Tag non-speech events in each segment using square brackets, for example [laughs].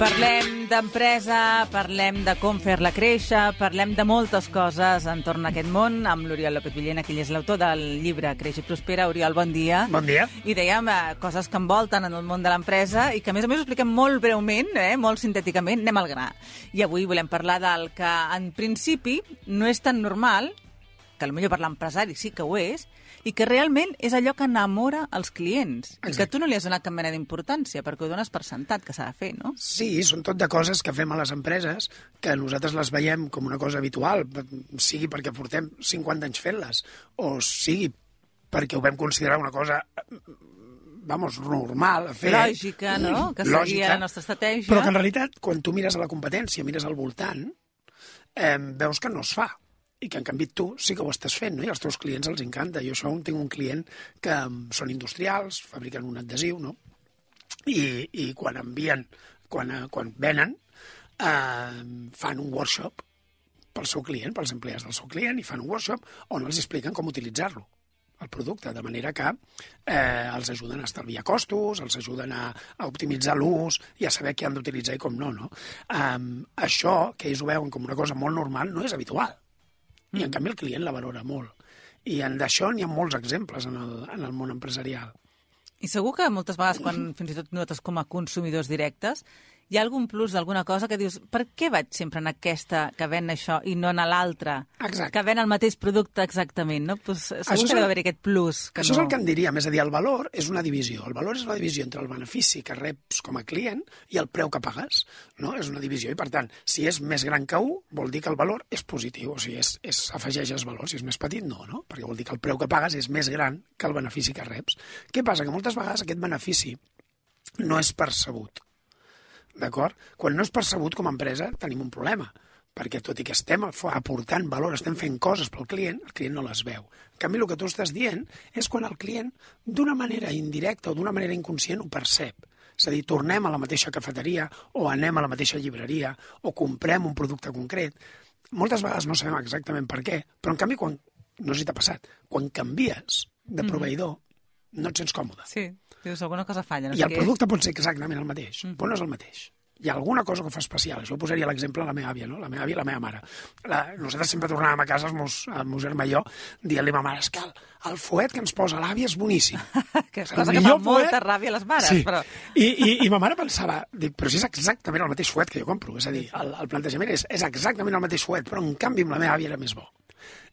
Parlem d'empresa, parlem de com fer-la créixer, parlem de moltes coses entorn a aquest món amb l'Oriol López Villena, que ell és l'autor del llibre Creix i Prospera. Oriol, bon dia. Bon dia. I dèiem eh, coses que envolten en el món de l'empresa i que, a més a més, ho expliquem molt breument, eh, molt sintèticament. Anem al gra. I avui volem parlar del que, en principi, no és tan normal, que potser per l'empresari sí que ho és, i que realment és allò que enamora els clients. I que Exacte. tu no li has donat cap mena d'importància, perquè ho dones per sentat que s'ha de fer, no? Sí, són tot de coses que fem a les empreses que nosaltres les veiem com una cosa habitual, sigui perquè portem 50 anys fent-les, o sigui perquè ho vam considerar una cosa vamos, normal a fer. Lògica, no? Que seguia la nostra estratègia. Però que en realitat, quan tu mires a la competència, mires al voltant, eh, veus que no es fa i que en canvi tu sí que ho estàs fent, no? i als teus clients els encanta. Jo això tinc un client que mm, són industrials, fabriquen un adhesiu, no? I, i quan envien, quan, eh, quan venen, eh, fan un workshop pel seu client, pels empleats del seu client, i fan un workshop on els expliquen com utilitzar-lo el producte, de manera que eh, els ajuden a estalviar costos, els ajuden a, a optimitzar l'ús i a saber què han d'utilitzar i com no. no? Um, això, que ells ho veuen com una cosa molt normal, no és habitual. I en canvi el client la valora molt. I en d'això n'hi ha molts exemples en el, en el món empresarial. I segur que moltes vegades, quan fins i tot notes com a consumidors directes, hi ha algun plus d'alguna cosa que dius per què vaig sempre en aquesta que ven això i no en l'altra, que ven el mateix producte exactament, no? Pues, segur que deu haver aquest plus. Que Això no... és el que en diríem, és a dir, el valor és una divisió. El valor és una divisió entre el benefici que reps com a client i el preu que pagues. No? És una divisió i, per tant, si és més gran que 1, vol dir que el valor és positiu, o sigui, és, és, afegeixes valor. Si és més petit, no, no? Perquè vol dir que el preu que pagues és més gran que el benefici que reps. Què passa? Que moltes vegades aquest benefici no és percebut. D'acord? Quan no és percebut com a empresa tenim un problema, perquè tot i que estem aportant valor, estem fent coses pel client, el client no les veu. En canvi, el que tu estàs dient és quan el client, d'una manera indirecta o d'una manera inconscient, ho percep. És a dir, tornem a la mateixa cafeteria o anem a la mateixa llibreria o comprem un producte concret. Moltes vegades no sabem exactament per què, però en canvi, quan, no sé si t'ha passat, quan canvies de proveïdor, no et sents còmode. Sí, dius, alguna cosa falla. No I el què producte pot ser exactament el mateix, mm. però no és el mateix. Hi ha alguna cosa que fa especial. Ho posaria l'exemple de la meva àvia, no? La meva àvia i la meva mare. La, nosaltres sempre tornàvem a casa, els meus, el meu germà i jo, dient-li a ma mare, és que el, el fuet que ens posa l'àvia és boníssim. [laughs] que És cosa que fa millor molta fuet. ràbia a les mares, sí. però... I, i, I ma mare pensava, dic, però si és exactament el mateix fuet que jo compro. És a dir, el, el plantejament és, és exactament el mateix fuet, però en canvi amb la meva àvia era més bo.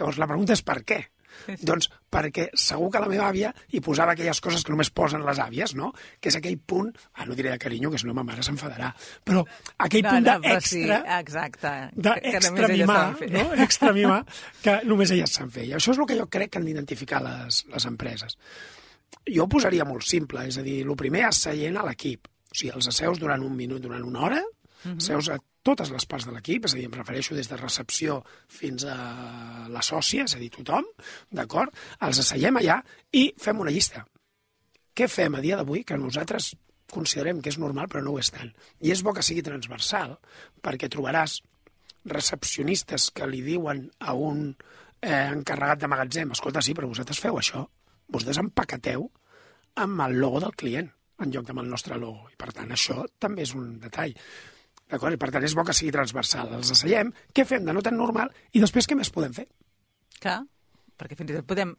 Llavors la pregunta és per què? Sí, sí. Doncs perquè segur que la meva àvia hi posava aquelles coses que només posen les àvies, no? Que és aquell punt, ah, no diré de carinyo, que si no ma mare s'enfadarà, però aquell punt però sí, d'extra... exacte. d'extra mimar, no? extra mimar, que només elles se'n fer. I això és el que jo crec que han d'identificar les, les empreses. Jo ho posaria molt simple, és a dir, el primer és seient a l'equip. O sigui, els asseus durant un minut, durant una hora, Mhm. seus a totes les parts de l'equip, és a dir, em refereixo des de recepció fins a la sòcia, és a dir, tothom, d'acord? Els asseiem allà i fem una llista. Què fem a dia d'avui que nosaltres considerem que és normal però no ho és tant? I és bo que sigui transversal perquè trobaràs recepcionistes que li diuen a un eh, encarregat de magatzem escolta, sí, però vosaltres feu això. Vosaltres empaqueteu amb el logo del client en lloc amb el nostre logo. I, per tant, això també és un detall. D'acord? I, per tant, és bo que sigui transversal. Els asseiem, què fem de no tan normal i després què més podem fer? Clar, perquè fins i tot podem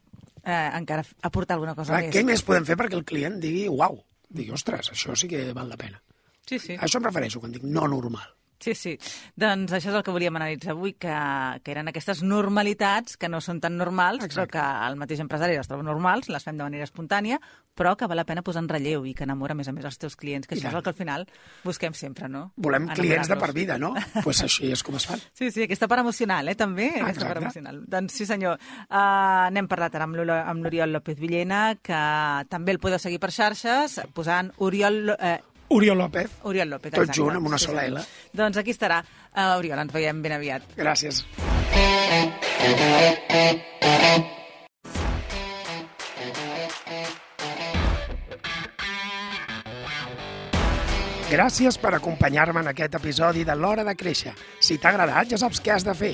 eh, encara aportar alguna cosa Clar, més. què més podem fer perquè el client digui uau, digui, ostres, això sí que val la pena. Sí, sí. A això em refereixo quan dic no normal. Sí, sí. Doncs això és el que volíem analitzar avui, que, que eren aquestes normalitats que no són tan normals, Exacte. però que el mateix empresari les troba normals, les fem de manera espontània, però que val la pena posar en relleu i que enamora, a més a més, els teus clients, que I això tant. és el que al final busquem sempre, no? Volem clients de per vida, no? Doncs [laughs] pues així és com es fan. Sí, sí, aquesta part emocional, eh, també, Exacte. aquesta part emocional. Doncs sí, senyor. Uh, n'hem parlat ara amb l'Oriol López Villena, que també el podeu seguir per xarxes, posant Oriol... Eh, Oriol López. Oriol López, Tot exacte. junt, amb una sí, sola L. Doncs aquí estarà. Uh, Oriol, ens veiem ben aviat. Gràcies. Gràcies per acompanyar-me en aquest episodi de l'Hora de Créixer. Si t'ha agradat, ja saps què has de fer.